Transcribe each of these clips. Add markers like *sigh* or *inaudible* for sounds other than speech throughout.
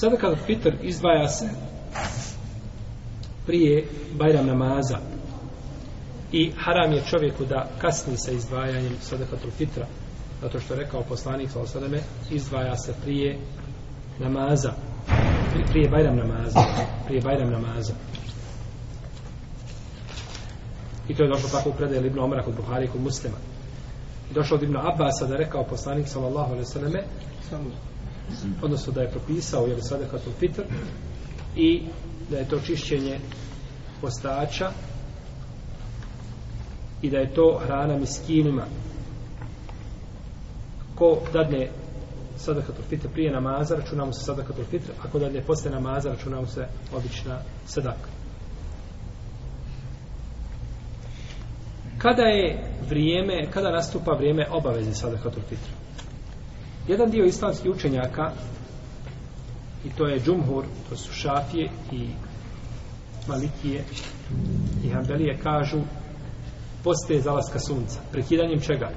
Sada kada fitr izdvaja se prije bajram namaza i haram je čovjeku da kasni sa izdvajanjem sadakatul fitra zato što je rekao poslanik sa osadame izdvaja se prije namaza prije bajram namaza prije bajram namaza i to je došlo tako u predaj Libnu Omara kod Buhari i kod muslima došlo od Ibnu Abbasa da je rekao poslanik sallallahu alaihi sallame odnosno da je propisao jer sadakatul fitr i da je to čišćenje postača i da je to hrana miskinima ko dadne sadakatul fitr prije namaza računamo se sadakatul fitr a ko dadne posle namaza računamo se obična sadaka kada je vrijeme kada nastupa vrijeme obaveze sadakatul fitr Jedan dio islamskih učenjaka i to je Džumhur, to su Šafije i Malikije i Hanbelije kažu postoje zalaska sunca. Prekidanjem čega?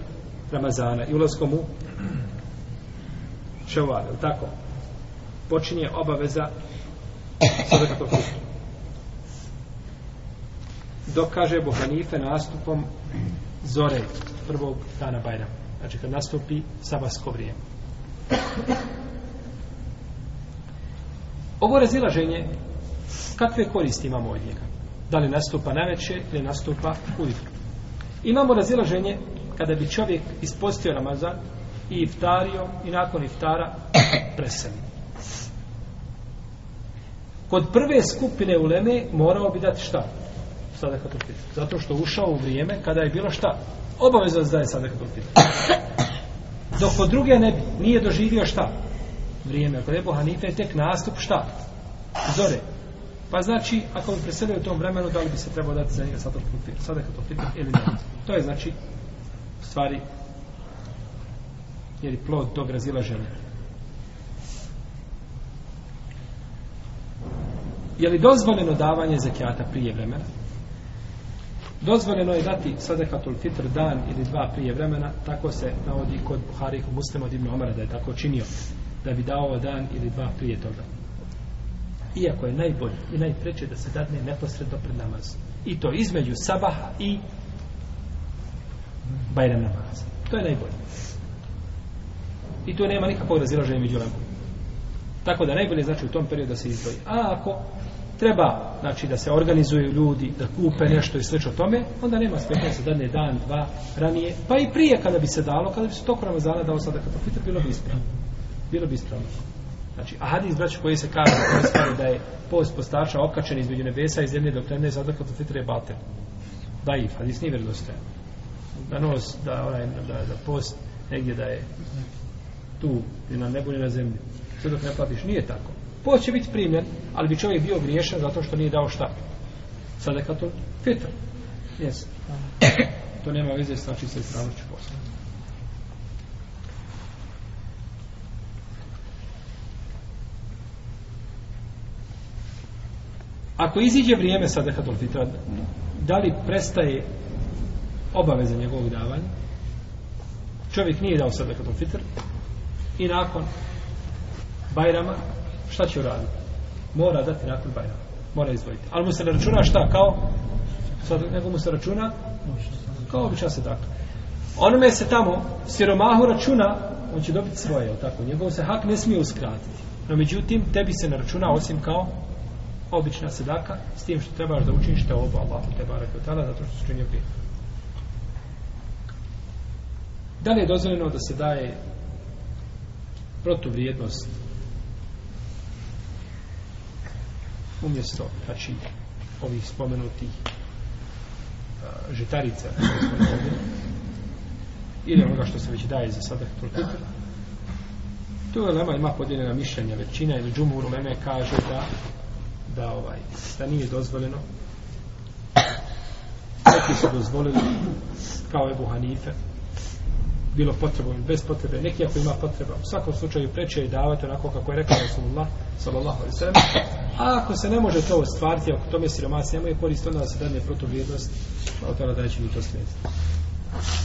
Ramazana i ulazkom u Ševar, tako? Počinje obaveza sadaka kufru. Dok kaže Bohanife nastupom zore prvog dana Bajra. Znači kad nastupi sabasko vrijeme. Ovo razilaženje, kakve koristi imamo od njega? Da li nastupa na večer ili nastupa ujutru? Imamo razilaženje kada bi čovjek ispostio Ramazan i iftario i nakon iftara preselio. Kod prve skupine uleme morao bi dati šta? Sadaka tulfitr. Zato što ušao u vrijeme kada je bilo šta? Obavezno da je sadaka tulfitr dok od druge ne bi, nije doživio šta? Vrijeme, ako je Hanife, je tek nastup šta? Zore. Pa znači, ako bi preselio u tom vremenu, da li bi se trebao dati za njega sada kutir, sada kutir, sada kutir ili ne. To je znači, u stvari, jer je plod tog razila žene. Je li dozvoljeno davanje zekijata prije vremena? Dozvoljeno je dati sadekatul fitr dan ili dva prije vremena, tako se navodi kod Buhari i Muslima od Ibn Omara da je tako činio, da bi dao dan ili dva prije toga. Iako je najbolje i najpreće da se dadne neposredno pred namaz. I to između sabaha i bajram namaza. To je najbolje. I tu nema nikakvog razilaženja među lemom. Tako da najbolje znači u tom periodu da se izdvoji. A ako treba znači da se organizuju ljudi da kupe nešto i slično tome onda nema smetnje se dane dan dva ranije pa i prije kada bi se dalo kada bi se tokom Ramazana dao sada kako fitr bilo bi ispravno bilo bi ispravno znači a hadis braće koji se kaže da je post postača okačen između nebesa i zemlje dok ne zada kako fitr je bater da i hadis nije vjerodostojan da nos da onaj da, da post negdje da je tu i na nebu i na zemlji sve dok ne platiš nije tako Post će biti primjen, ali bi čovjek bio griješan zato što nije dao šta. Sada kad to fitr. Yes. *coughs* To nema veze s znači sa ispravnošću posla. Ako iziđe vrijeme sada kad fitra, da li prestaje obaveza njegovog davanja? Čovjek nije dao sada kad fitr i nakon Bajrama, šta će uraditi? Mora dati nakon Bajrama. Mora izvojiti. Ali mu se ne računa šta? Kao? Sad, nego mu se računa? Kao običa se tako. Onome se tamo siromahu računa, on će dobiti svoje, je tako? Njegov se hak ne smije uskratiti. No međutim, tebi se ne računa osim kao obična sedaka s tim što trebaš da učiniš te oba Allah te barak od tada, zato što su činio grijeh. Da li je dozvoljeno da se daje protuvrijednost umjesto znači ovih spomenutih uh, žitarica ili onoga što se već daje za sada to je lema ima podijeljena mišljenja većina ili džumur meme kaže da da ovaj da nije dozvoljeno neki su dozvolili kao Ebu Hanife bilo potrebom ili bez potrebe, neki ako ima potreba, u svakom slučaju preče i davati onako kako je rekao Rasulullah, sallallahu alaihi sallam, a ako se ne može to ostvariti, ako tome siromasi nemoje korist, onda se dadne protuvrijednost, a to da neće biti to smijeti.